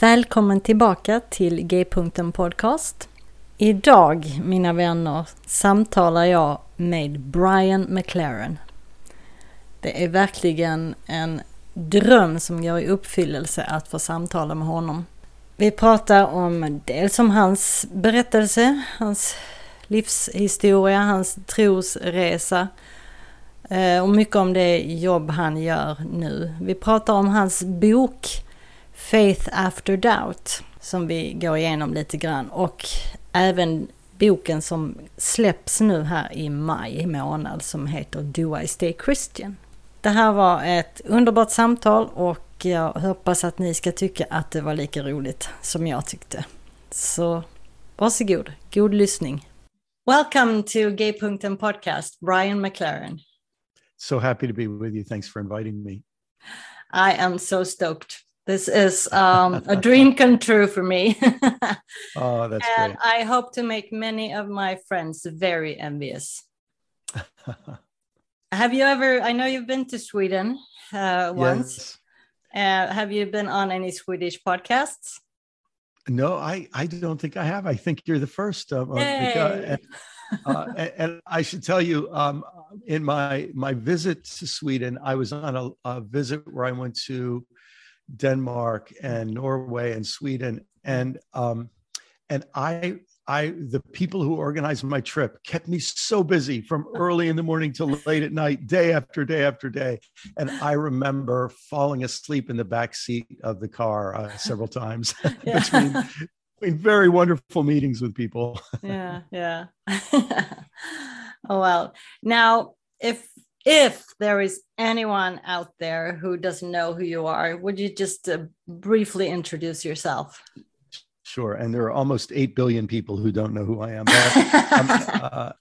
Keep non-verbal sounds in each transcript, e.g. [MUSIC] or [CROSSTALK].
Välkommen tillbaka till G-punkten Podcast. Idag, mina vänner, samtalar jag med Brian McLaren. Det är verkligen en dröm som går i uppfyllelse att få samtala med honom. Vi pratar om dels om hans berättelse, hans livshistoria, hans trosresa eh, och mycket om det jobb han gör nu. Vi pratar om hans bok Faith After Doubt som vi går igenom lite grann och även boken som släpps nu här i maj månad som heter Do I Stay Christian. Det här var ett underbart samtal och jag hoppas att ni ska tycka att det var lika roligt som jag tyckte. Så varsågod, god lyssning. Welcome to Gay.en podcast, Brian McLaren. So happy to be with you. Thanks for inviting me. I am so stoked. This is um, a dream come true for me. [LAUGHS] oh, that's and great. I hope to make many of my friends very envious. [LAUGHS] have you ever? I know you've been to Sweden uh, once. Yes. Uh, have you been on any Swedish podcasts? No, I, I don't think I have. I think you're the first. Yay. and, uh, [LAUGHS] and, and I should tell you, um, in my my visit to Sweden, I was on a, a visit where I went to Denmark and Norway and Sweden, and um, and I I the people who organized my trip kept me so busy from early in the morning till late at night, day after day after day, and I remember falling asleep in the back seat of the car uh, several times [LAUGHS] [LAUGHS] Yeah. between between very wonderful meetings with people. yeah, yeah. [LAUGHS] oh well. Now, if if there is anyone out there who doesn't know who you are, would you just uh, briefly introduce yourself? Sure, and there are almost eight billion people who don't know who I am. [LAUGHS] But, um, uh,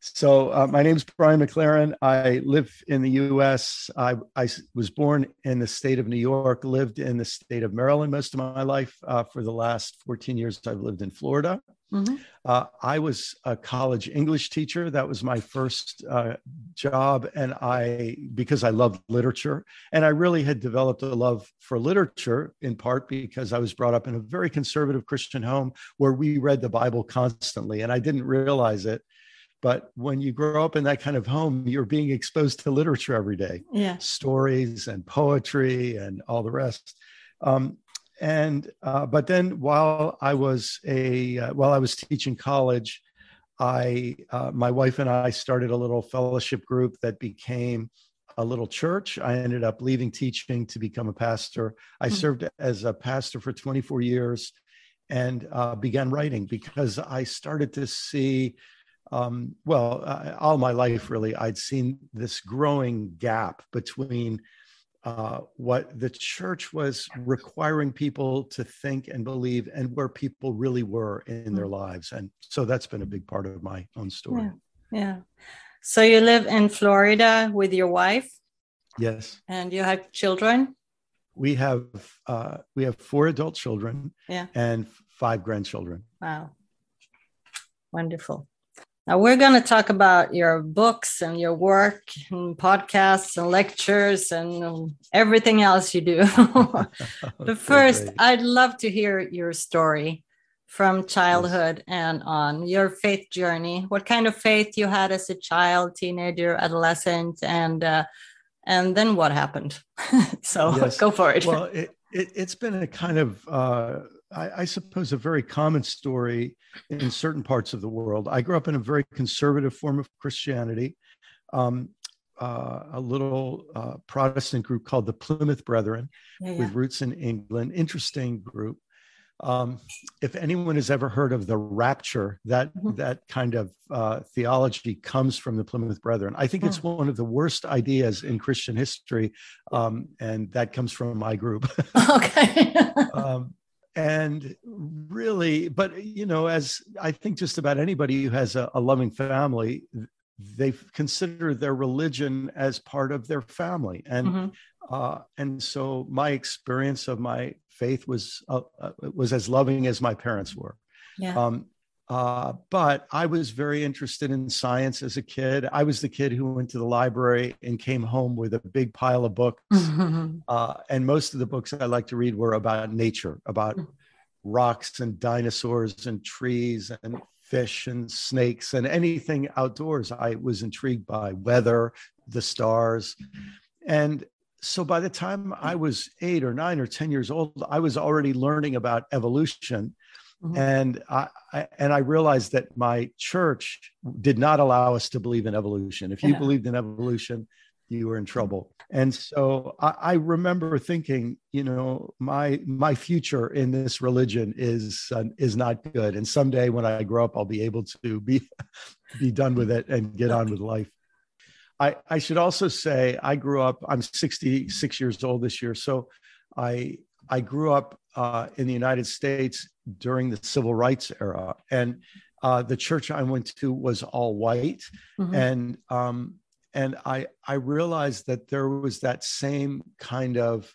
so uh, my is Brian McLaren. I live in the U.S. I, I was born in the state of New York, lived in the state of Maryland most of my life. Uh, for the last 14 years, I've lived in Florida. Mhm. Uh, I was a college English teacher. That was my first uh, job, and I because I loved literature, and I really had developed a love for literature in part because I was brought up in a very conservative Christian home where we read the Bible constantly, and I didn't realize it. But when you grow up in that kind of home, you're being exposed to literature every day Yeah. stories and poetry and all the rest. Um, and uh, but then while I was a uh, while I was teaching college, I uh, my wife and I started a little fellowship group that became a little church. I ended up leaving teaching to become a pastor. I Hmm. served as a pastor for 24 years and uh, began writing because I started to see um, well, uh, all my life, really, I'd seen this growing gap between uh, what the church was requiring people to think and believe and where people really were in their lives. And so that's been a big part of my own story. Yeah. Yeah. So you live in Florida with your wife Yes. and you have children? We have uh, we have four adult children Yeah. and five grandchildren. Wow. Wonderful. Now we're going to talk about your books and your work and podcasts and lectures and everything else you do. [LAUGHS] but first. I'd love to hear your story from childhood and on your faith journey. What kind of faith you had as a child, teenager, adolescent, and uh, And then what happened? [LAUGHS] so yes. go for it. Well, it, it, has been a kind of, uh, I, I, suppose, a very common story in certain parts of the world. I grew up in a very conservative form of Christianity. Um, uh, a little uh, Protestant group called the Plymouth Brethren yeah, yeah. with roots in England. Interesting group. Um, if anyone has ever heard of the rapture, that mm-hmm. that kind of uh, theology comes from the Plymouth Brethren. I think it's hmm. one of the worst ideas in Christian history, um, and that comes from my group. [LAUGHS] [LAUGHS] okay. um, and really, but you know, as I think just about anybody who has a, a loving family, they consider their religion as part of their family and mm-hmm. uh, and so my experience of my faith was uh, uh, was as loving as my parents were yeah. Um, uh, but I was very interested in science as a kid. I was the kid who went to the library and came home with a big pile of books. Mm-hmm. [LAUGHS] Uh, and most of the books I like to read were about nature, about mm-hmm. rocks and dinosaurs and trees and fish and snakes and anything outdoors I was intrigued by, weather, the stars. And so by the time I was eight or nine or 10 years old, I was already learning about evolution. Mm-hmm. And I, I, and I realized that my church did not allow us to believe in evolution. If you yeah. believed in evolution, you were in trouble. And so I, I, remember thinking, you know, my my future in this religion is uh, is not good. And someday when I grow up, I'll be able to be [LAUGHS] be done with it and get on with life. I, I should also say I grew up. I'm 66 years old this year, so I I grew up uh, in the United States during the civil rights era, and uh, the church I went to was all white, mm-hmm. and um, and I I realized that there was that same kind of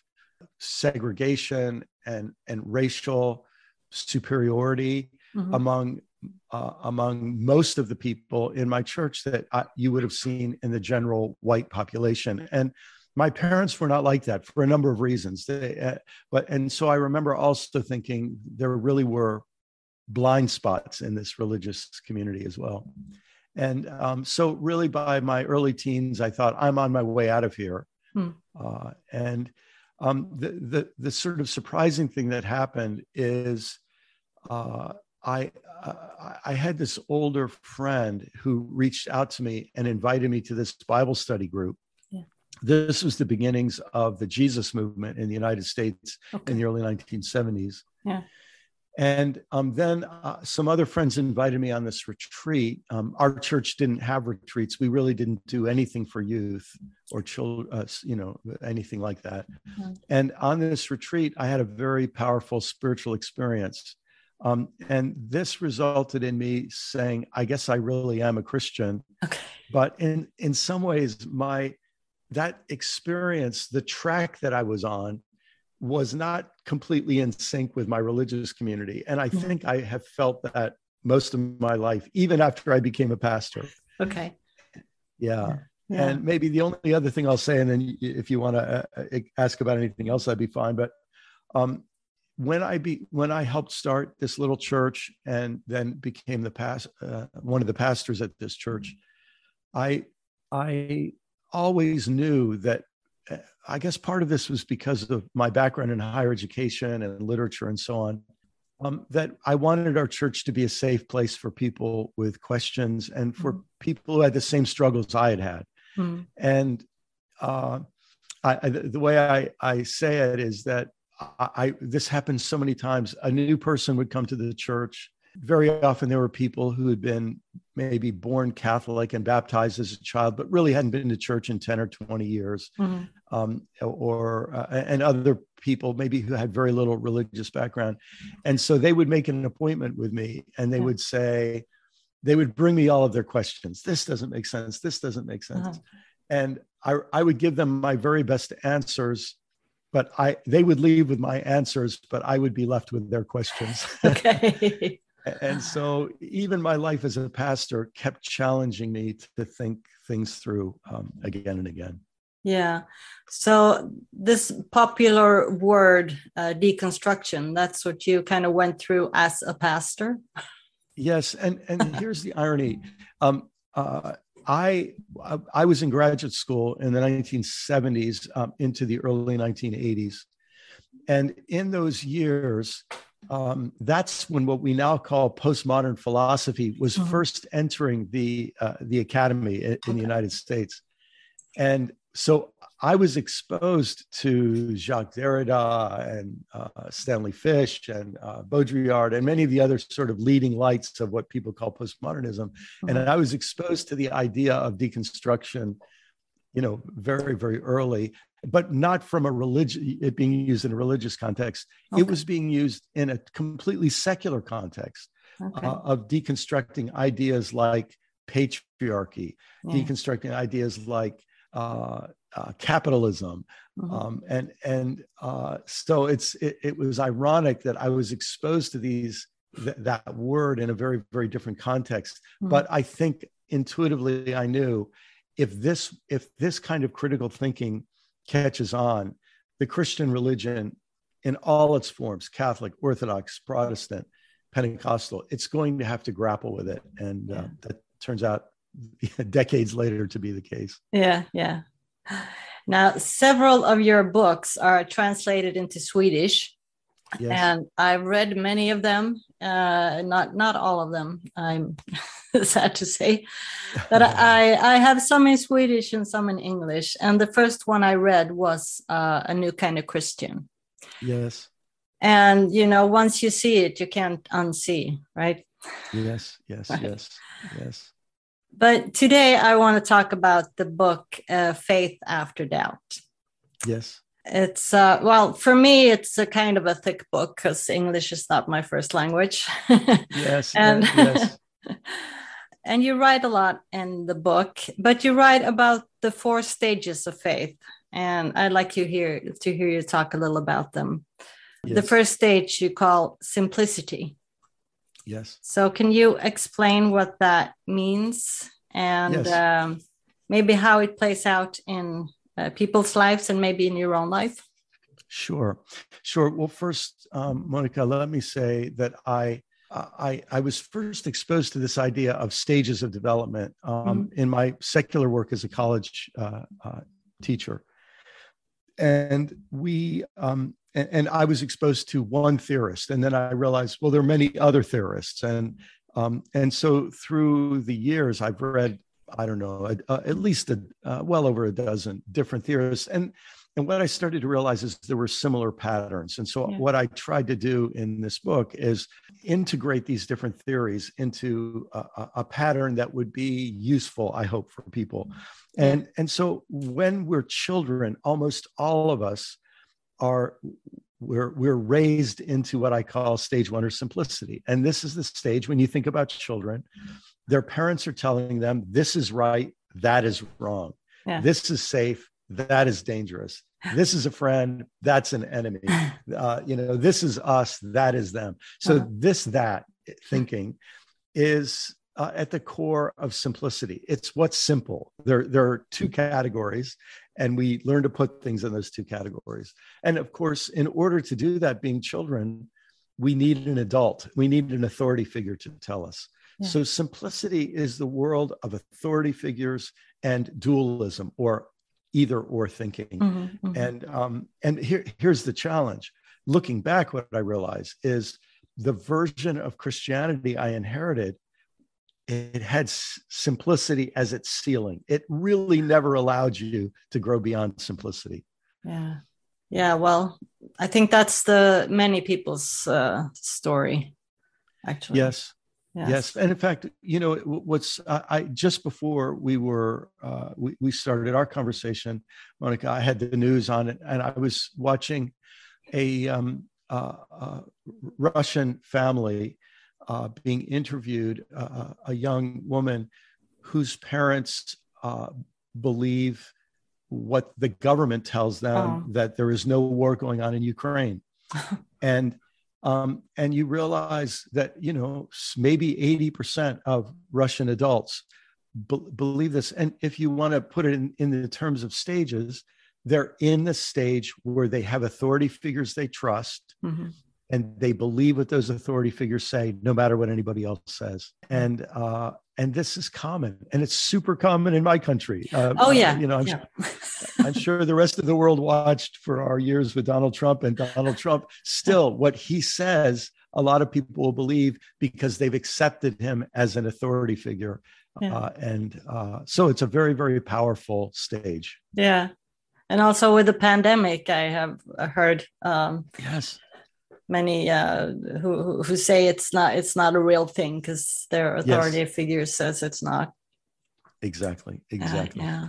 segregation and and racial superiority mm-hmm. among uh, among most of the people in my church that I, you would have seen in the general white population and my parents were not like that for a number of reasons they, uh, but and so i remember also thinking there really were blind spots in this religious community as well and um, so, really, by my early teens, I thought I'm on my way out of here. Hmm. Uh, and um, the, the, the sort of surprising thing that happened is uh, I uh, I had this older friend who reached out to me and invited me to this Bible study group. This was the beginnings of the Jesus movement in the United States okay. in the early 1970s. Yeah. And um, then uh, some other friends invited me on this retreat. Um, our church didn't have retreats. We really didn't do anything for youth or children, uh, you know, anything like that. Mm-hmm. And on this retreat, I had a very powerful spiritual experience. Um, and this resulted in me saying, I guess I really am a Christian. Okay. But in, in some ways, my that experience, the track that I was on, was not completely in sync with my religious community. And I mm-hmm. think I have felt that most of my life, even after I became a pastor. Okay. Yeah. yeah. And maybe the only other thing I'll say, and then if you want to uh, uh, ask about anything else, I'd be fine. But um, when I be when I helped start this little church and then became the past uh, one of the pastors at this church, I I always knew that I guess part of this was because of my background in higher education and literature and so on. Um, that I wanted our church to be a safe place for people with questions and for mm. people who had the same struggles I had had. Mm. And uh, I, I, the way I, I say it is that I, I, this happens so many times. A new person would come to the church very often there were people who had been maybe born Catholic and baptized as a child, but really hadn't been to church in 10 or 20 years. Mm-hmm. Um, or, uh, and other people maybe who had very little religious background. And so they would make an appointment with me and they yeah. would say, they would bring me all of their questions. This doesn't make sense. This doesn't make sense. Uh-huh. And I, I would give them my very best answers but I they would leave with my answers, but I would be left with their questions. [LAUGHS] okay [LAUGHS] and so even my life as a pastor kept challenging me to think things through um, again and again. Yeah. So this popular word uh, deconstruction that's what you kind of went through as a pastor? Yes and and [LAUGHS] here's the irony. Um, uh, I I was in graduate school in the 1970s um, into the early 1980s, and in those years, um, that's when what we now call postmodern philosophy was mm-hmm. first entering the uh, the academy in, in the United States, and so I was exposed to Jacques Derrida and uh, Stanley Fish and uh, Baudrillard and many of the other sort of leading lights of what people call postmodernism. Mm-hmm. And I was exposed to the idea of deconstruction, you know, very, very early, but not from a religion, it being used in a religious context. Okay. It was being used in a completely secular context okay. uh, of deconstructing ideas like patriarchy, yeah. deconstructing ideas like uh, uh, capitalism, mm-hmm. um, and and uh, so it's it, it, was ironic that I was exposed to these th- that word in a very very different context. Mm-hmm. But I think intuitively I knew if this if this kind of critical thinking catches on, the Christian religion in all its forms Catholic, Orthodox, Protestant, Pentecostal it's going to have to grapple with it. And uh, that turns out [LAUGHS] decades later to be the case. Yeah, yeah. Now, several of your books are translated into Swedish. Yes. And I've read many of them, uh, not not all of them. I'm [LAUGHS] sad to say, but [LAUGHS] I I have some in Swedish and some in English. And the first one I read was uh, a new kind of Christian. Yes. And you know, once you see it, you can't unsee, right? Yes. Yes. right. [LAUGHS] Yes. Yes. But today I want to talk about the book uh, Faith After Doubt. Yes. It's uh, well for me. It's a kind of a thick book because English is not my first language. yes, [LAUGHS] and yes. [LAUGHS] and you write a lot in the book, but you write about the four stages of faith, and I'd like you hear to hear you talk a little about them. Yes. The first stage you call simplicity. Yes. So, can you explain what that means and yes. um, maybe how it plays out in uh, people's lives and maybe in your own life? Sure, sure. Well, first, um, Monica, let me say that I I, I, was first exposed to this idea of stages of development um, mm-hmm. in my secular work as a college uh, uh, teacher. And we, um, and, and, I was exposed to one theorist, and then I realized, well, there are many other theorists, and um, and so through the years, I've read, I don't know, a, a, at least a, uh, well over a dozen different theorists, and and what I started to realize is there were similar patterns. And so, yeah. what I tried to do in this book is integrate these different theories into a, a pattern that would be useful, I hope, for people. And, and so, when we're children, almost all of us are we're we're raised into what I call stage one or simplicity. And this is the stage when you think about children, their parents are telling them this is right, that is wrong. Yeah. This is safe, that is dangerous. This is a friend, that's an enemy. [LAUGHS] Uh, you know, this is us, that is them. So uh-huh. this that thinking is uh, at the core of simplicity. It's what's simple. There, there are two categories, and we learn to put things in those two categories. And of course, in order to do that, being children, we need an adult. We need an authority figure to tell us. Yeah. So simplicity is the world of authority figures and dualism, or either or thinking. Mm-hmm, mm-hmm. And um, and here, here's the challenge. Looking back, what I realize is the version of Christianity I inherited it had simplicity as its ceiling. It really never allowed you to grow beyond simplicity. Yeah. Yeah. Well, I think that's the many people's uh, story, actually. Yes. Yes. yes. And in fact, you know, what's I, I just before we were uh, we, we started our conversation, Monica, I had the news on it, and I was watching a um, uh, uh, Russian family uh, being interviewed, uh, uh, a young woman whose parents uh, believe what the government tells them oh. that there is no war going on in Ukraine. [LAUGHS] and um, and you realize that you know maybe 80% of Russian adults be- believe this. And if you want to put it in, in the terms of stages, they're in the stage where they have authority figures they trust. Mm-hmm and they believe what those authority figures say no matter what anybody else says. And uh, and this is common and it's super common in my country. Uh, oh yeah. uh, you know I'm, yeah. sure, I'm sure the rest of the world watched for our years with donald trump and donald trump still what he says a lot of people will believe because they've accepted him as an authority figure. Yeah. uh, and uh, so it's a very very powerful stage. Yeah. And also with the pandemic i have heard um, yes many uh, who who say it's not it's not a real thing because their authority yes. figure says it's not. Exactly. Exactly. Uh, yeah.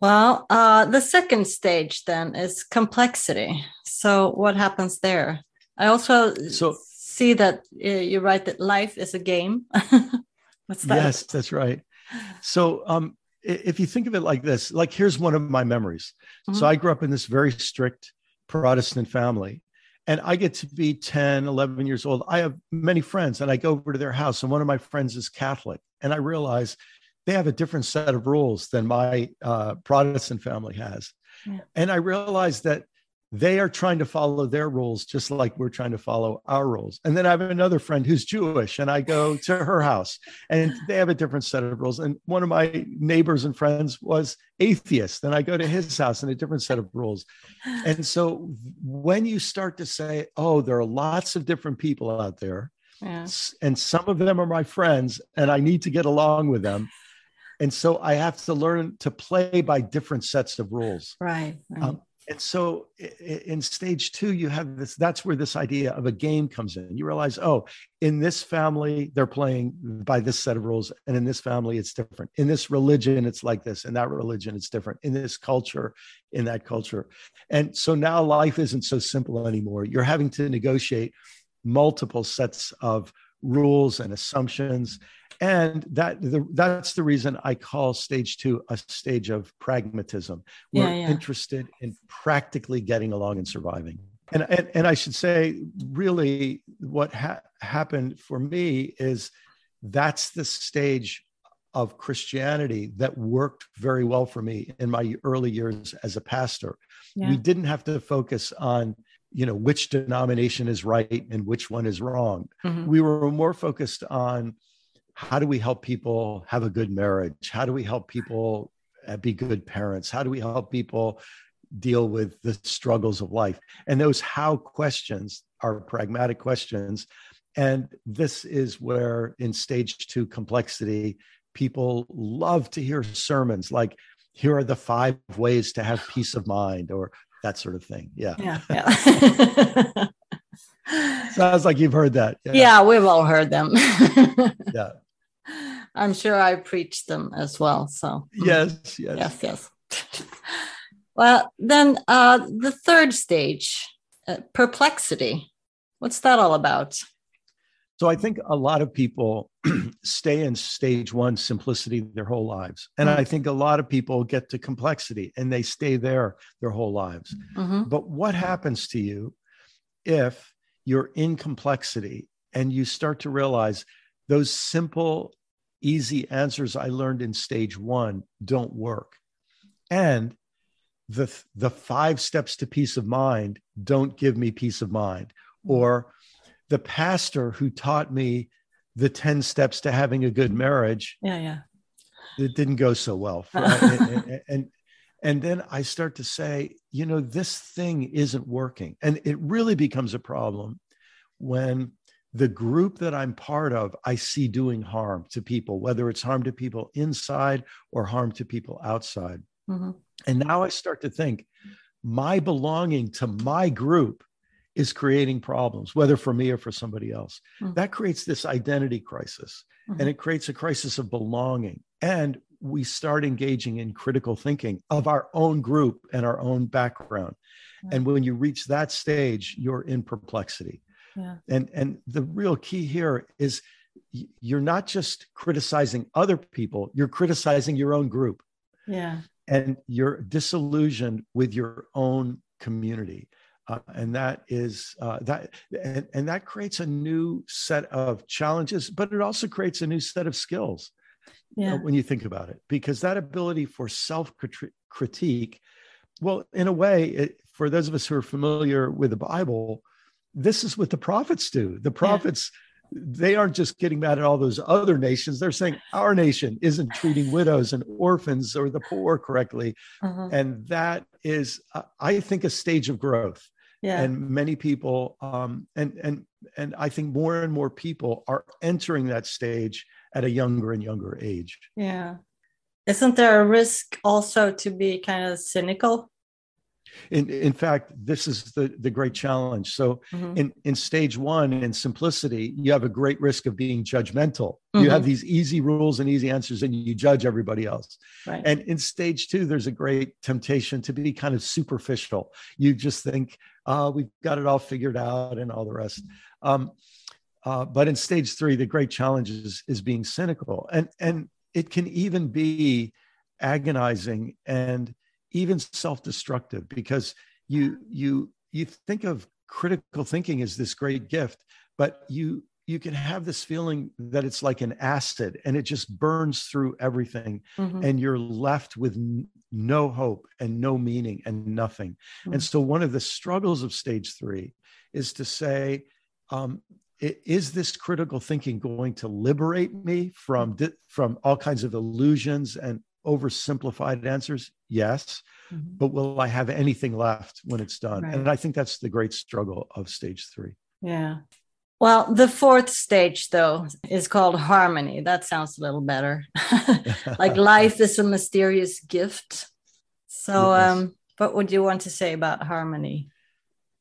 Well, uh, the second stage then is complexity. So what happens there? I also so, see that uh, you write that life is a game. [LAUGHS] What's that? Yes, that's right. So um, if you think of it like this, like here's one of my memories. Mm-hmm. So I grew up in this very strict Protestant family and I get to be 10, 11 years old. I have many friends, and I go over to their house, and one of my friends is Catholic. And I realize they have a different set of rules than my uh, Protestant family has. Yeah. And I realize that they are trying to follow their rules just like we're trying to follow our rules. And then I have another friend who's Jewish, and I go to her house, and they have a different set of rules. And one of my neighbors and friends was atheist, and I go to his house and a different set of rules. And so when you start to say, oh, there are lots of different people out there, yeah. and some of them are my friends, and I need to get along with them. And so I have to learn to play by different sets of rules. Right. right. Um, and so in stage two you have this that's where this idea of a game comes in. You realize oh in this family they're playing by this set of rules and in this family it's different. In this religion it's like this in that religion it's different. In this culture in that culture. And so now life isn't so simple anymore. You're having to negotiate multiple sets of rules and assumptions and that the, that's the reason i call stage two a stage of pragmatism we're yeah, yeah. interested in practically getting along and surviving and, and, and i should say really what ha- happened for me is that's the stage of christianity that worked very well for me in my early years as a pastor yeah. we didn't have to focus on you know which denomination is right and which one is wrong mm-hmm. we were more focused on how do we help people have a good marriage how do we help people uh, be good parents how do we help people deal with the struggles of life and those how questions are pragmatic questions and this is where in stage two complexity people love to hear sermons like here are the five ways to have peace of mind or that sort of thing yeah yeah, [LAUGHS] yeah. Sounds like you've heard that. Yeah, yeah we've all heard them. [LAUGHS] yeah. I'm sure I preached them as well. So yes, yes, yes, yes. [LAUGHS] well, then uh, the third stage, uh, perplexity. What's that all about? So I think a lot of people [CLEARS THROAT] stay in stage one, simplicity, their whole lives, and mm-hmm. I think a lot of people get to complexity and they stay there their whole lives. Mm-hmm. But what happens to you if you're in complexity and you start to realize those simple, easy answers I learned in stage one don't work. And the, the five steps to peace of mind don't give me peace of mind. Mm-hmm. Or the pastor who taught me the 10 steps to having a good marriage. Yeah, yeah. It didn't go so well. [LAUGHS] For, and, and, and then I start to say, you know, this thing isn't working. And it really becomes a problem when the group that I'm part of, I see doing harm to people, whether it's harm to people inside or harm to people outside. Mm-hmm. And now I start to think my belonging to my group is creating problems, whether for me or for somebody else. Mm-hmm. That creates this identity crisis mm-hmm. and it creates a crisis of belonging. And we start engaging in critical thinking of our own group and our own background. And when you reach that stage, you're in perplexity yeah. and and the real key here is you're not just criticizing other people you're criticizing your own group yeah and you're disillusioned with your own community uh, and that is uh, that and, and that creates a new set of challenges but it also creates a new set of skills yeah. uh, when you think about it because that ability for self critique well in a way it, for those of us who are familiar with the bible this is what the prophets do. The prophets, yeah. they aren't just getting mad at all those other nations. They're saying our nation isn't treating widows and orphans or the poor correctly. Uh-huh. And that is, uh, I think, a stage of growth. Yeah. And many people, um, and and and I think more and more people are entering that stage at a younger and younger age. Yeah. Isn't there a risk also to be kind of cynical in, in fact, this is the, the great challenge. So, mm-hmm. in, in stage one, in simplicity, you have a great risk of being judgmental. Mm-hmm. You have these easy rules and easy answers, and you judge everybody else. Right. And in stage two, there's a great temptation to be kind of superficial. You just think, uh, we've got it all figured out and all the rest. Um, uh, but in stage three, the great challenge is, is being cynical. And, and it can even be agonizing and even self-destructive because you you you think of critical thinking as this great gift but you you can have this feeling that it's like an acid and it just burns through everything mm-hmm. and you're left with n- no hope and no meaning and nothing mm-hmm. and so one of the struggles of stage three is to say um, is this critical thinking going to liberate me from from all kinds of illusions and oversimplified answers? Yes. Mm-hmm. But will I have anything left when it's done? Right. And I think that's the great struggle of stage three. Yeah. Well, the fourth stage, though, is called harmony. That sounds a little better. [LAUGHS] like [LAUGHS] life is a mysterious gift. So, yes. um, what would you want to say about harmony?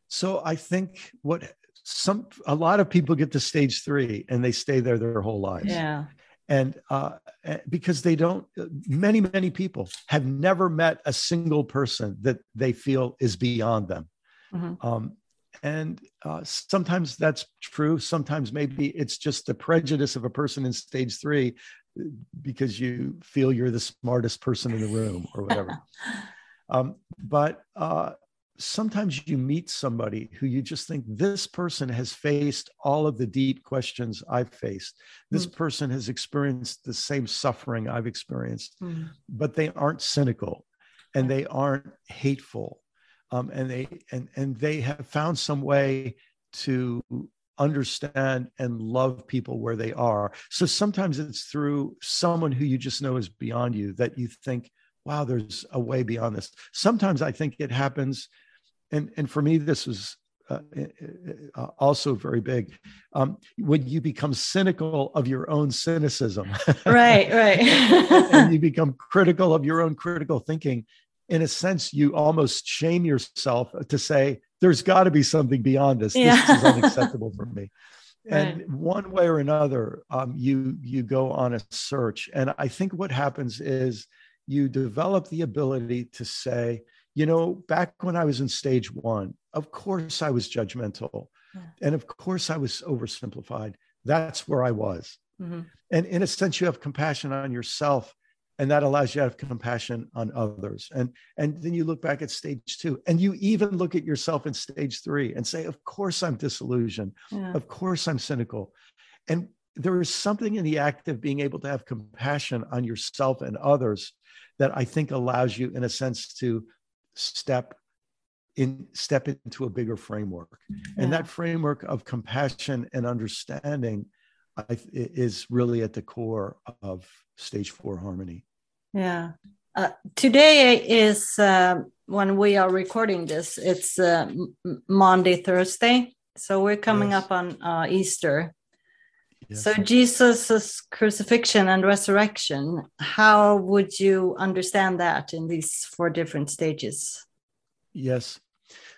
So, I think what some a lot of people get to stage three and they stay there their whole lives. Yeah and uh, eh, because they don't many many people have never met a single person that they feel is beyond them. Mm-hmm. um, and uh, sometimes that's true. Sometimes maybe it's just the prejudice of a person in stage three because you feel you're the smartest person in the room or whatever. [LAUGHS] Um, but uh, sometimes you meet somebody who you just think this person has faced all of the deep questions I've faced. This mm. person has experienced the same suffering I've experienced, mm. but they aren't cynical and they aren't hateful. Um, and they and and they have found some way to understand and love people where they are. So sometimes it's through someone who you just know is beyond you that you think, wow, there's a way beyond this. Sometimes I think it happens and and for me this was uh, uh, also very big. Um, when you become cynical of your own cynicism. Right right. [LAUGHS] And you become critical of your own critical thinking in a sense you almost shame yourself to say there's got to be something beyond this. Yeah. this is unacceptable for me. [LAUGHS] And right. one way or another um, you you go on a search. And i think what happens is you develop the ability to say you know, back when I was in stage one, of course I was judgmental. Yeah. And of course I was oversimplified. That's where I was. Mm-hmm. And in a sense, you have compassion on yourself, and that allows you to have compassion on others. And, and then you look back at stage two, and you even look at yourself in stage three and say, Of course I'm disillusioned. Yeah. Of course I'm cynical. And there is something in the act of being able to have compassion on yourself and others that I think allows you, in a sense, to step in step into a bigger framework. Yeah. and that framework of compassion and understanding I, is really at the core of stage four harmony. Yeah. Uh, today is uh, when we are recording this it's uh, monday thursday. So we're coming yes. up on uh, easter yes. so jesus' crucifixion and resurrection how would you understand that in these four different stages Yes.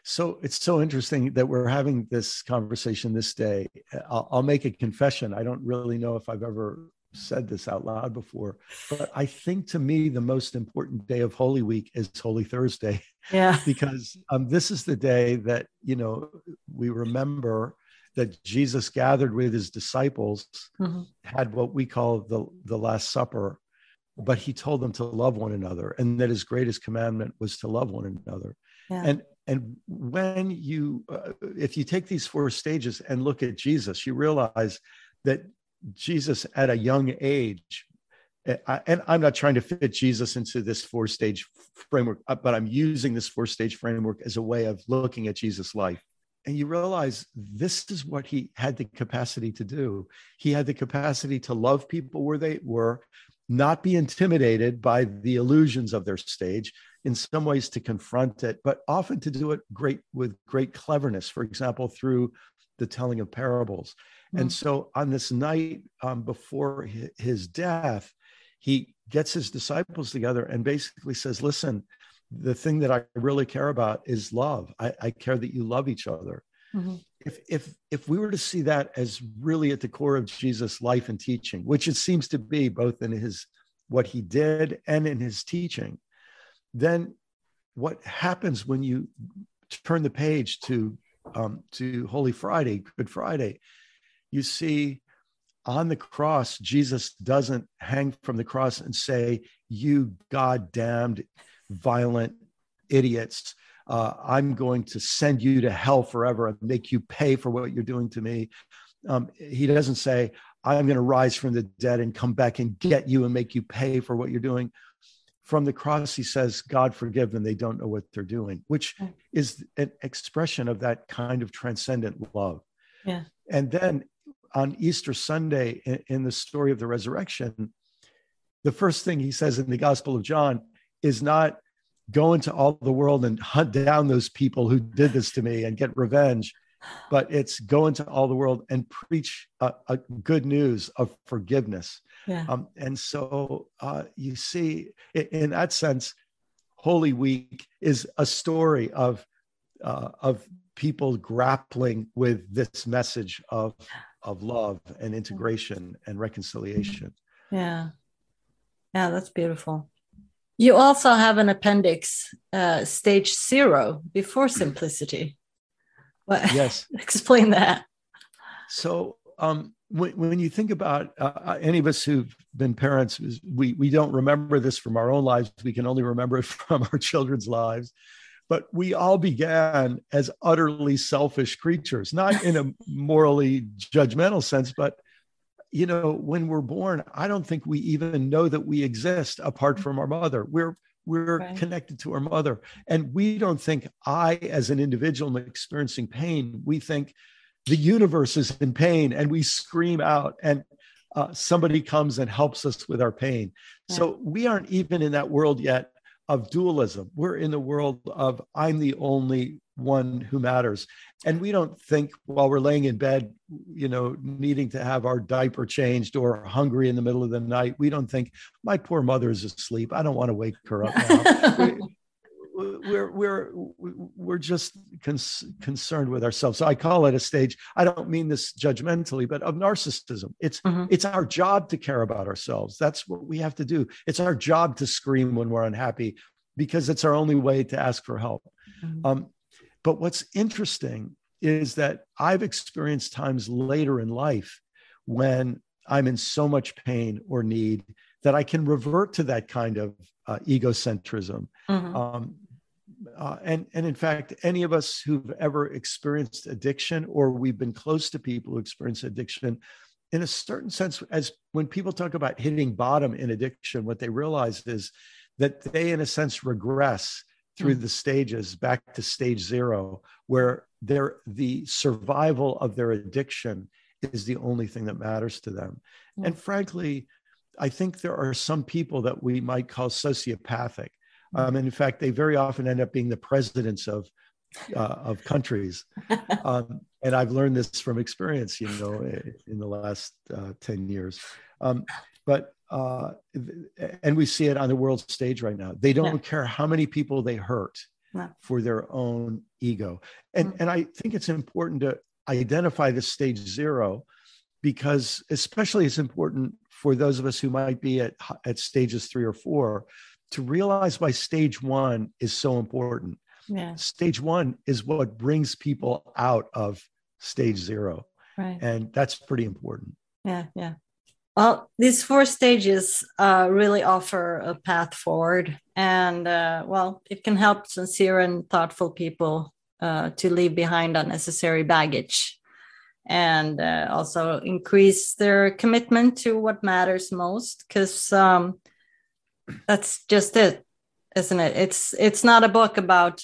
So it's so interesting that we're having this conversation this day. I'll, I'll, make a confession. I don't really know if I've ever said this out loud before, but I think to me, the most important day of Holy Week is Holy Thursday. Yeah. [LAUGHS] because um, this is the day that, you know, we remember that Jesus gathered with his disciples, mm-hmm. had what we call the, the Last Supper, but he told them to love one another and that his greatest commandment was to love one another. Yeah. And and when you uh, if you take these four stages and look at Jesus, you realize that Jesus at a young age eh, and I'm not trying to fit Jesus into this four stage framework, uh, but I'm using this four stage framework as a way of looking at Jesus' life. And you realize this is what he had the capacity to do. He had the capacity to love people where they were, not be intimidated by the illusions of their stage, in some ways to confront it, but often to do it great with great cleverness. For example, through the telling of parables. Mm-hmm. And so on this night um, before his death, he gets his disciples together and basically says, "Listen, the thing that I really care about is love. I, I care that you love each other. Mm-hmm. If if if we were to see that as really at the core of Jesus' life and teaching, which it seems to be both in his what he did and in his teaching, then what happens when you turn the page to um, to Holy Friday, Good Friday, you see on the cross, Jesus doesn't hang from the cross and say, "You God damned." Violent idiots. Uh, I'm going to send you to hell forever and make you pay for what you're doing to me. Um, he doesn't say, I'm going to rise from the dead and come back and get you and make you pay for what you're doing. From the cross, he says, God forgive them. They don't know what they're doing, which is an expression of that kind of transcendent love. Yeah. And then on Easter Sunday, in, in the story of the resurrection, the first thing he says in the Gospel of John is not go into all the world and hunt down those people who did this to me and get revenge but it's go into all the world and preach a, a good news of forgiveness. Yeah. um, and so uh, you see in that sense holy week is a story of uh, of people grappling with this message of of love and integration and reconciliation. Yeah. Yeah that's beautiful you also have an appendix, uh, stage zero, before simplicity. What? Yes. [LAUGHS] explain that. So, um, when, when, you think about uh, uh, any of us who've been parents, we, we don't remember this from our own lives. We can only remember it [LAUGHS] from our children's lives. But we all began as utterly selfish creatures, not in a morally judgmental sense, but you know, when we're born, I don't think we even know that we exist apart from our mother. We're we're right. connected to our mother, and we don't think I, as an individual, am experiencing pain. We think the universe is in pain, and we scream out, and uh, somebody comes and helps us with our pain. So we aren't even in that world yet of dualism. We're in the world of I'm the only one who matters. And we don't think while we're laying in bed, you know, needing to have our diaper changed or hungry in the middle of the night, we don't think my poor mother is asleep. I don't want to wake her up now. [LAUGHS] we're we're we're just cons- concerned with ourselves. So I call it a stage. I don't mean this judgmentally, but of narcissism. It's mm-hmm. it's our job to care about ourselves. That's what we have to do. It's our job to scream when we're unhappy because it's our only way to ask for help. Mm-hmm. Um, but what's interesting is that I've experienced times later in life when I'm in so much pain or need that I can revert to that kind of uh, egocentrism. Mm-hmm. Um, uh, and, and in fact, any of us who've ever experienced addiction or we've been close to people who experience addiction, in a certain sense, as when people talk about hitting bottom in addiction, what they realize is that they, in a sense, regress through mm. the stages back to stage zero, where their the survival of their addiction is the only thing that matters to them. Mm. And frankly, I think there are some people that we might call sociopathic. Mm. Um, and in fact, they very often end up being the presidents of uh, of countries. [LAUGHS] Um, and I've learned this from experience, you know, in the last uh, 10 years. Um, but uh, and we see it on the world stage right now. They don't yeah. care how many people they hurt no. for their own ego. And, mm-hmm. and I think it's important to identify the stage zero because especially it's important for those of us who might be at, at stages three or four to realize why stage one is so important. Yeah. Stage one is what brings people out of stage zero. Right. And that's pretty important. Yeah, yeah. Well, these four stages uh, really offer a path forward, and uh, well, it can help sincere and thoughtful people uh, to leave behind unnecessary baggage and uh, also increase their commitment to what matters most. Because um, that's just it, isn't it? It's it's not a book about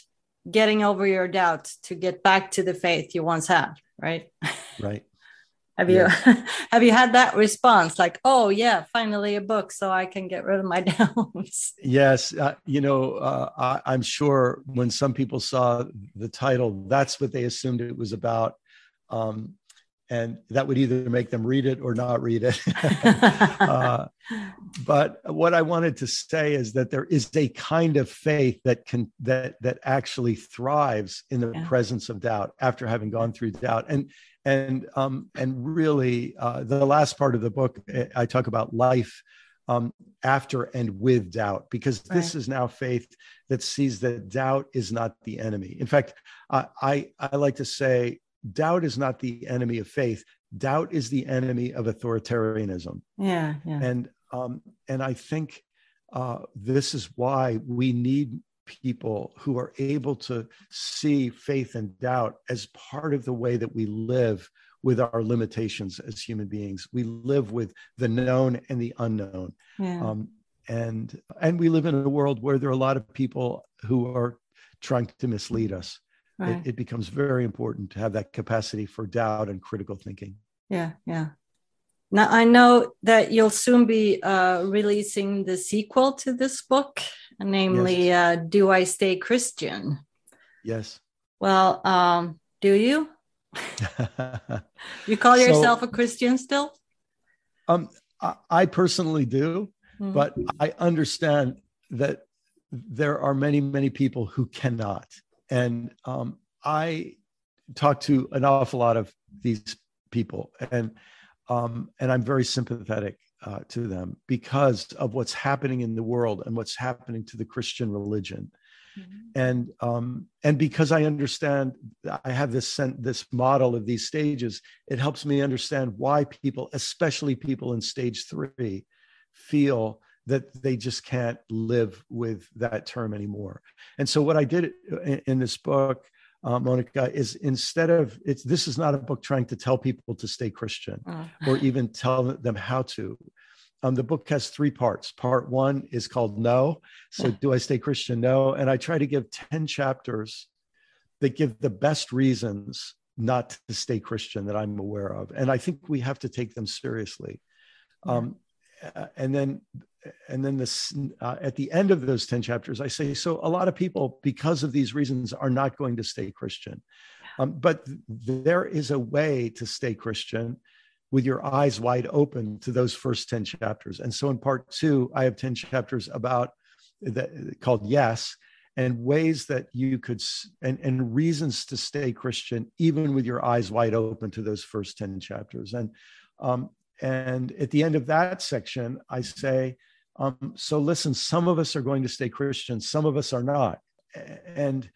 getting over your doubts to get back to the faith you once had, right? Right. Have you [LAUGHS] have you had that response like, oh yeah, finally a book, so I can get rid of my [LAUGHS] doubts? Yes, uh, you know, uh, I, am sure when some people saw the title, that's what they assumed it was about. Um, and that would either make them read it or not read it. [LAUGHS] uh, but what I wanted to say is that there is a kind of faith that can that that actually thrives in the yeah. presence of doubt after having gone through doubt, and and um, and really uh, the last part of the book I talk about life. Um, after and with doubt, because this right. is now faith that sees that doubt is not the enemy. In fact, uh, I I like to say doubt is not the enemy of faith doubt is the enemy of authoritarianism yeah, yeah. and um, and i think uh, this is why we need people who are able to see faith and doubt as part of the way that we live with our limitations as human beings we live with the known and the unknown yeah. um, and and we live in a world where there are a lot of people who are trying to mislead us right. it, it becomes very important to have that capacity for doubt and critical thinking. Yeah, yeah. Now I know that you'll soon be uh, releasing the sequel to this book, namely yes. uh, "Do I Stay Christian?" Yes. Well, um, do you? [LAUGHS] you call so, yourself a Christian still? Um, I, I personally do, mm-hmm. but I understand that there are many, many people who cannot. And um, I talk to an awful lot of these people, and um, and I'm very sympathetic uh, to them because of what's happening in the world and what's happening to the Christian religion. Mm-hmm. And um, and because I understand, I have this sent this model of these stages. It helps me understand why people, especially people in stage three, feel that they just can't live with that term anymore. And so, what I did in, in this book, uh, Monica, is instead of it's this is not a book trying to tell people to stay Christian oh. or even tell them how to. Um, the book has three parts. Part one is called No. So, do I stay Christian? No. And I try to give 10 chapters that give the best reasons not to stay Christian that I'm aware of. And I think we have to take them seriously. Um, uh, and then and then this uh, at the end of those 10 chapters i say so a lot of people because of these reasons are not going to stay christian. Um, but th- there is a way to stay christian with your eyes wide open to those first 10 chapters. And so in part two i have 10 chapters about that called yes and ways that you could and, and reasons to stay christian even with your eyes wide open to those first 10 chapters. And um, and at the end of that section, I say, um, so listen, some of us are going to stay Christian, some of us are not. And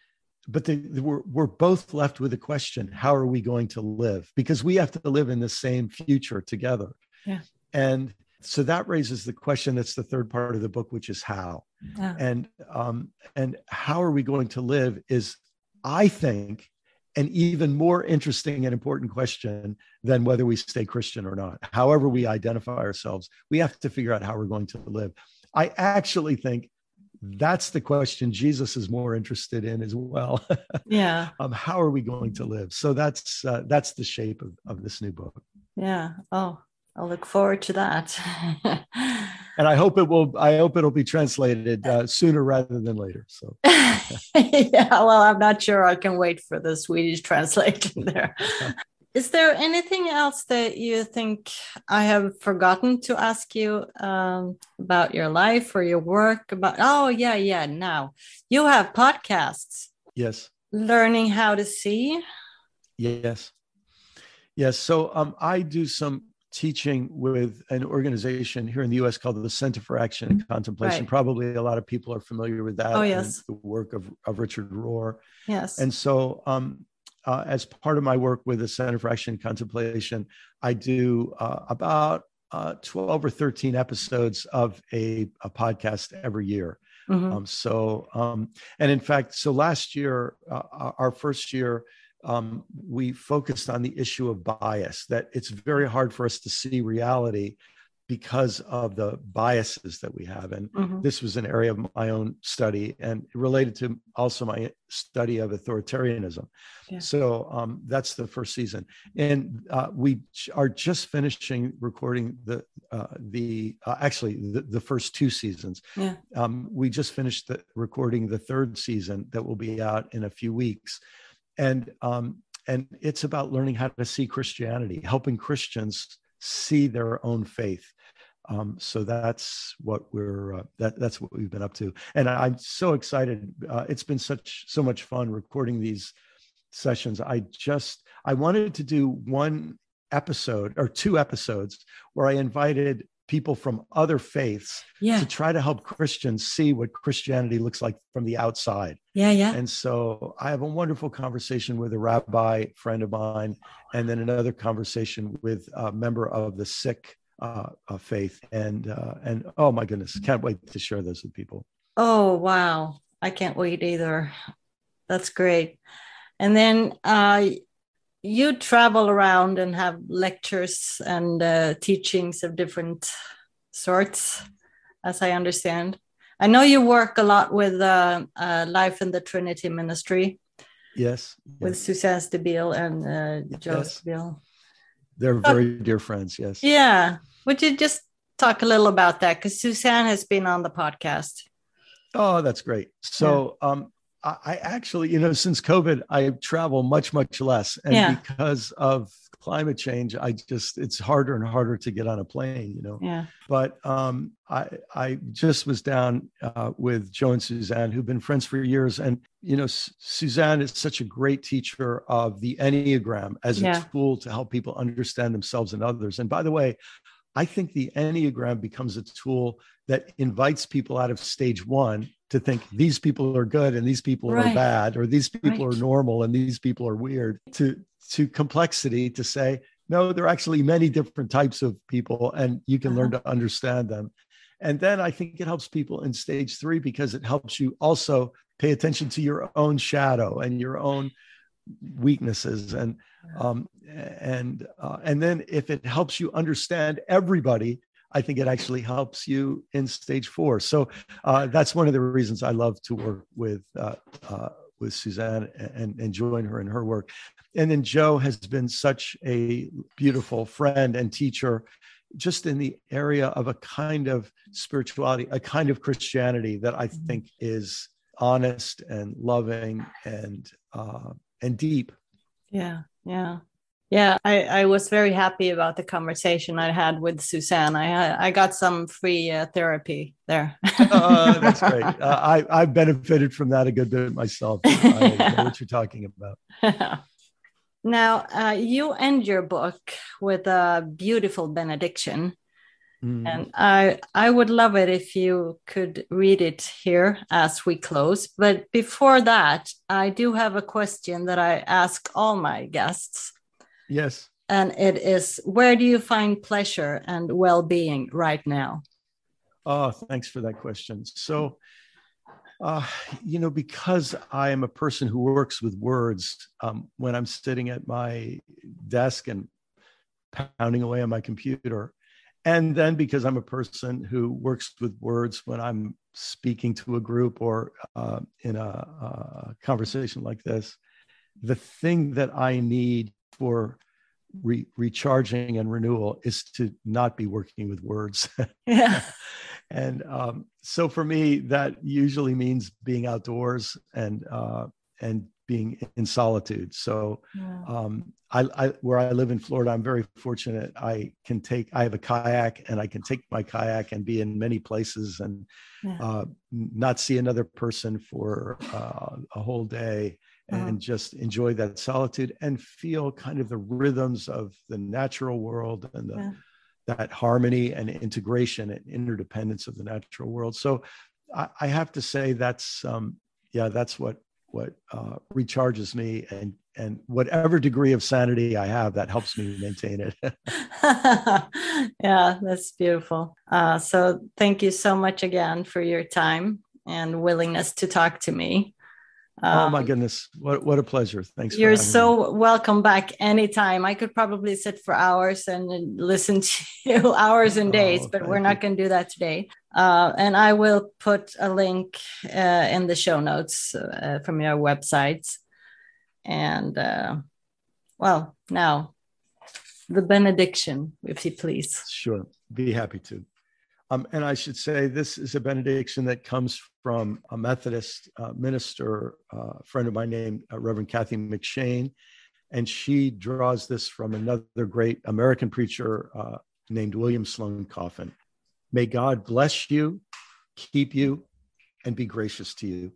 but the, the, we're, we're both left with a question how are we going to live because we have to live in the same future together yeah and so that raises the question that's the third part of the book which is how yeah. and um and how are we going to live is i think an even more interesting and important question than whether we stay Christian or not. However, we identify ourselves, we have to figure out how we're going to live. I actually think that's the question Jesus is more interested in as well. [LAUGHS] Yeah. um, how are we going to live? So that's uh, that's the shape of, of this new book. Yeah. Oh, I'll look forward to that. [LAUGHS] and I hope it will. I hope it'll be translated uh, sooner rather than later. So, [LAUGHS] yeah. Well, I'm not sure I can wait for the Swedish translation [LAUGHS] there. Is there anything else that you think I have forgotten to ask you um, about your life or your work? About oh yeah, yeah. Now you have podcasts. Yes. Learning how to see. Yes. Yes. So um, I do some teaching with an organization here in the US called the Center for Action and Contemplation. Right. Probably a lot of people are familiar with that. Oh, yes. The work of, of Richard Rohr. Yes. And so, um, uh, as part of my work with the Center for Action and Contemplation, I do uh, about uh, 12 or 13 episodes of a, a podcast every year. Mm-hmm. Um, so, um, and in fact, so last year, uh, our first year, um, we focused on the issue of bias, that it's very hard for us to see reality because of the biases that we have. And Mhm. this was an area of my own study and related to also my study of authoritarianism. Yeah. So um, that's the first season, and uh, we are just finishing recording the uh, the uh, actually the, the first two seasons. Yeah. Um, we just finished the, recording the third season that will be out in a few weeks, and um, and it's about learning how to see Christianity, helping Christians see their own faith. Um, so that's what we're uh, that that's what we've been up to, and I, I'm so excited. Uh, it's been such so much fun recording these sessions. I just I wanted to do one episode or two episodes where I invited people from other faiths Yeah. to try to help Christians see what Christianity looks like from the outside. Yeah. Yeah. And so I have a wonderful conversation with a rabbi friend of mine, and then another conversation with a member of the Sikh uh, uh, faith. And uh, and oh my goodness, can't wait to share those with people. Oh, wow. I can't wait either. That's great. And then uh, you travel around and have lectures and uh, teachings of different sorts, as I understand. I know you work a lot with uh, uh, Life in the Trinity Ministry Yes, with yes. Suzanne Stabile and uh, Joe Yes. Stabile. they're very dear friends. Yes. Yeah. Would you just talk a little about that? Because Suzanne has been on the podcast. Oh, that's great. So, um, I, I actually, you know, since COVID, I travel much, much less, and Yeah. because of climate change, I just it's harder and harder to get on a plane. You know. Yeah. but um, I I just was down uh, with Joe and Suzanne, who've been friends for years, and you know S- Suzanne is such a great teacher of the Enneagram as a tool to help people understand themselves and others. And by the way, I think the Enneagram becomes a tool that invites people out of stage one to think these people are good and these people Right. are bad, or these people Right. are normal and these people are weird. To to complexity to say no, there are actually many different types of people, and you can learn to understand them. And then I think it helps people in stage three because it helps you also pay attention to your own shadow and your own weaknesses and um, and uh, and then if it helps you understand everybody i think it actually helps you in stage four. So uh, that's one of the reasons i love to work with uh, uh, with suzanne and, and join her in her work. And then joe has been such a beautiful friend and teacher just in the area of a kind of spirituality a kind of christianity that i think is honest and loving and uh, and deep. Yeah, yeah, yeah. I, I was very happy about the conversation I had with Suzanne. I I got some free uh, therapy there. uh, that's [LAUGHS] great. Uh, I I've benefited from that a good bit myself. [LAUGHS] I know what you're talking about. [LAUGHS] now, uh, you end your book with a beautiful benediction, Mm. and I I would love it if you could read it here as we close. But before that, I do have a question that I ask all my guests. Yes. and it is where do you find pleasure and well-being right now Oh, thanks for that question. So, uh, you know, because I am a person who works with words, um, when I'm sitting at my desk and pounding away on my computer, and then because I'm a person who works with words when I'm speaking to a group or uh, in a, a conversation like this, the thing that I need for re- recharging and renewal is to not be working with words. yeah. [LAUGHS] And um, so for me that usually means being outdoors and uh, and being in solitude. So um, I, I where i live in florida i'm very fortunate. I can take i have a kayak and i can take my kayak and be in many places and Yeah. uh, not see another person for uh, a whole day Uh-huh. and just enjoy that solitude and feel kind of the rhythms of the natural world and the Yeah. that harmony and integration and interdependence of the natural world. So I, I have to say that's um, yeah, that's what what uh, recharges me and and whatever degree of sanity I have, that helps me maintain it. [LAUGHS] [LAUGHS] yeah that's beautiful uh, so thank you so much again for your time and willingness to talk to me oh my um, goodness, what what a pleasure! Thanks. You're so me. welcome back anytime. I could probably sit for hours and listen [LAUGHS] to you hours and days, oh, but we're not going to do that today. Uh, and I will put a link uh, in the show notes uh, from your websites. And uh, well, now the benediction, if you please. Sure, be happy to. Um, and I should say, this is a benediction that comes from a Methodist uh, minister, uh, friend of mine named uh, Reverend Kathy McShane. And she draws this from another great American preacher uh, named William Sloane Coffin. May God bless you, keep you, and be gracious to you.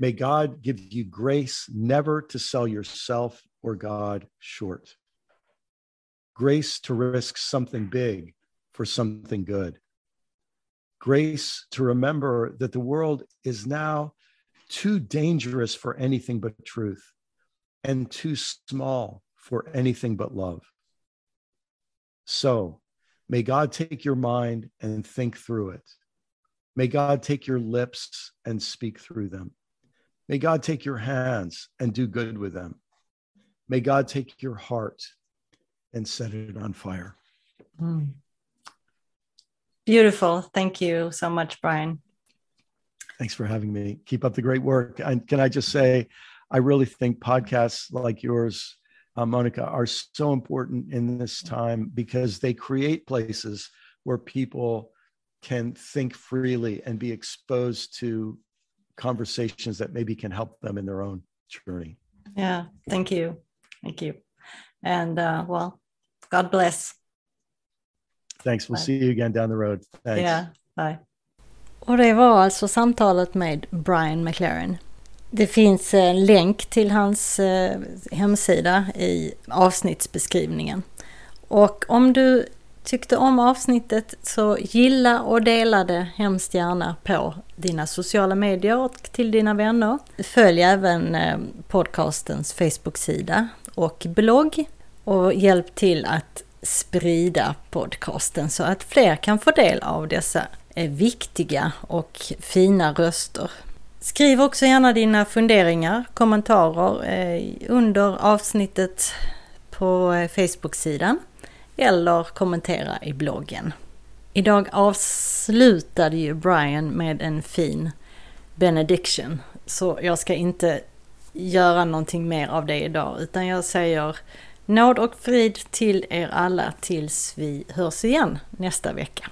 May God give you grace never to sell yourself or God short. Grace to risk something big for something good. Grace to remember that the world is now too dangerous for anything but truth and too small for anything but love. So may God take your mind and think through it. May God take your lips and speak through them. May God take your hands and do good with them. May God take your heart and set it on fire. Mm. Beautiful. Thank you so much, Brian. Thanks for having me. Keep up the great work. And can I just say, I really think podcasts like yours, uh, Monica, are so important in this time because they create places where people can think freely and be exposed to conversations that maybe can help them in their own journey. Yeah, thank you. Thank you. And uh, well, God bless. Thanks. We'll bye. see you again down the road. Thanks. Yeah, bye. Och det var alltså samtalet med Brian McLaren. Det finns en länk till hans eh, hemsida i avsnittsbeskrivningen. Och om du tyckte om avsnittet så gilla och dela det hemskt gärna på dina sociala medier och till dina vänner. Följ även eh, podcastens Facebook-sida och blogg och hjälp till att sprida podcasten så att fler kan få del av dessa eh, viktiga och fina röster. Skriv också gärna dina funderingar, kommentarer eh, under avsnittet på eh, Facebook-sidan eller kommentera i bloggen. Idag avslutade ju Brian med en fin benediction så jag ska inte göra någonting mer av det idag utan jag säger Nåd och frid till er alla tills vi hörs igen nästa vecka.